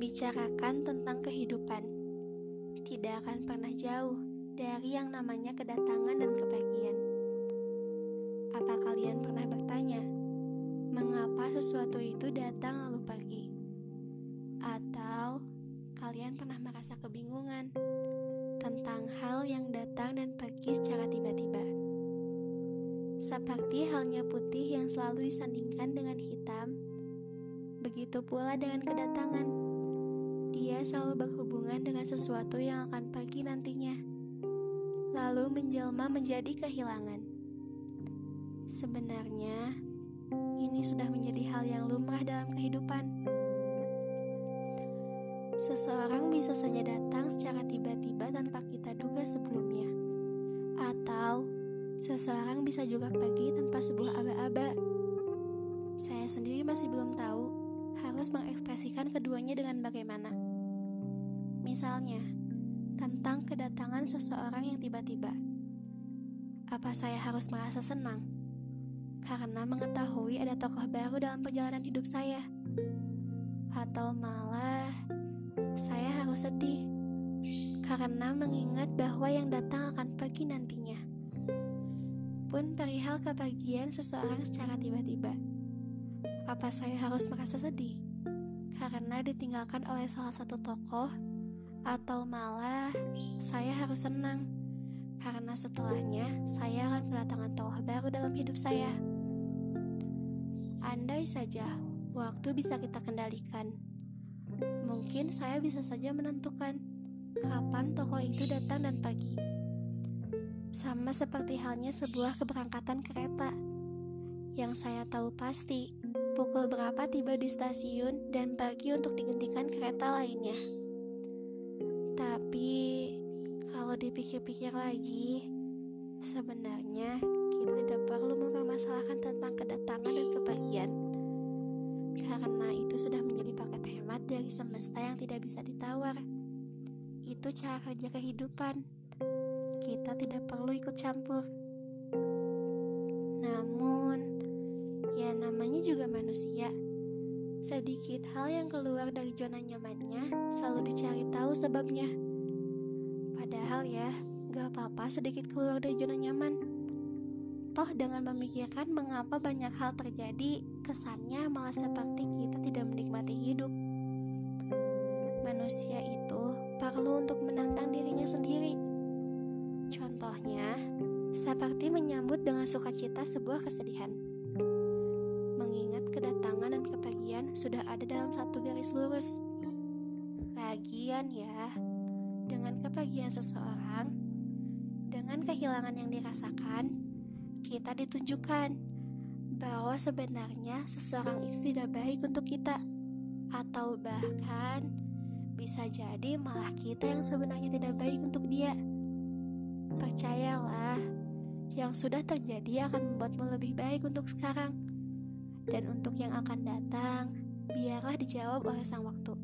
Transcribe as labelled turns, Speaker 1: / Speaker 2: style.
Speaker 1: membicarakan tentang kehidupan. Tidak akan pernah jauh dari yang namanya kedatangan dan kepergian. Apa kalian pernah bertanya, mengapa sesuatu itu datang lalu pergi? Atau kalian pernah merasa kebingungan tentang hal yang datang dan pergi secara tiba-tiba? Seperti halnya putih yang selalu disandingkan dengan hitam, begitu pula dengan kedatangan. Dia selalu berhubungan dengan sesuatu yang akan pergi nantinya, lalu menjelma menjadi kehilangan. Sebenarnya, ini sudah menjadi hal yang lumrah dalam kehidupan. Seseorang bisa saja datang secara tiba-tiba tanpa kita duga sebelumnya, atau seseorang bisa juga pergi tanpa sebuah aba-aba. Saya sendiri masih belum tahu harus mengekspresikan keduanya dengan bagaimana. Misalnya, tentang kedatangan seseorang yang tiba-tiba. Apa saya harus merasa senang? Karena mengetahui ada tokoh baru dalam perjalanan hidup saya. Atau malah, saya harus sedih karena mengingat bahwa yang datang akan pergi nantinya pun perihal kebahagiaan seseorang secara tiba-tiba. Apa saya harus merasa sedih? Karena ditinggalkan oleh salah satu tokoh atau malah saya harus senang karena setelahnya saya akan kedatangan tokoh baru dalam hidup saya. Andai saja waktu bisa kita kendalikan, mungkin saya bisa saja menentukan kapan tokoh itu datang dan pergi. Sama seperti halnya sebuah keberangkatan kereta. Yang saya tahu pasti, pukul berapa tiba di stasiun dan pergi untuk digantikan kereta lainnya. Tapi, kalau dipikir-pikir lagi, sebenarnya kita tidak perlu mempermasalahkan tentang kedatangan dan kepergian. Karena itu sudah menjadi paket hemat dari semesta yang tidak bisa ditawar. Itu cara kerja kehidupan kita tidak perlu ikut campur. Namun, ya namanya juga manusia. Sedikit hal yang keluar dari zona nyamannya selalu dicari tahu sebabnya. Padahal ya, gak apa-apa sedikit keluar dari zona nyaman. Toh dengan memikirkan mengapa banyak hal terjadi, kesannya malah seperti kita tidak menikmati hidup. Manusia itu perlu untuk menantang dirinya sendiri Contohnya, seperti menyambut dengan sukacita sebuah kesedihan. Kedatangan dan kepergian sudah ada dalam satu garis lurus. Lagian ya, dengan kepergian seseorang, dengan kehilangan yang dirasakan, kita ditunjukkan bahwa sebenarnya seseorang itu tidak baik untuk kita, atau bahkan bisa jadi malah kita yang sebenarnya tidak baik untuk dia. Percayalah, yang sudah terjadi akan membuatmu lebih baik untuk sekarang. Dan untuk yang akan datang, biarlah dijawab oleh sang waktu.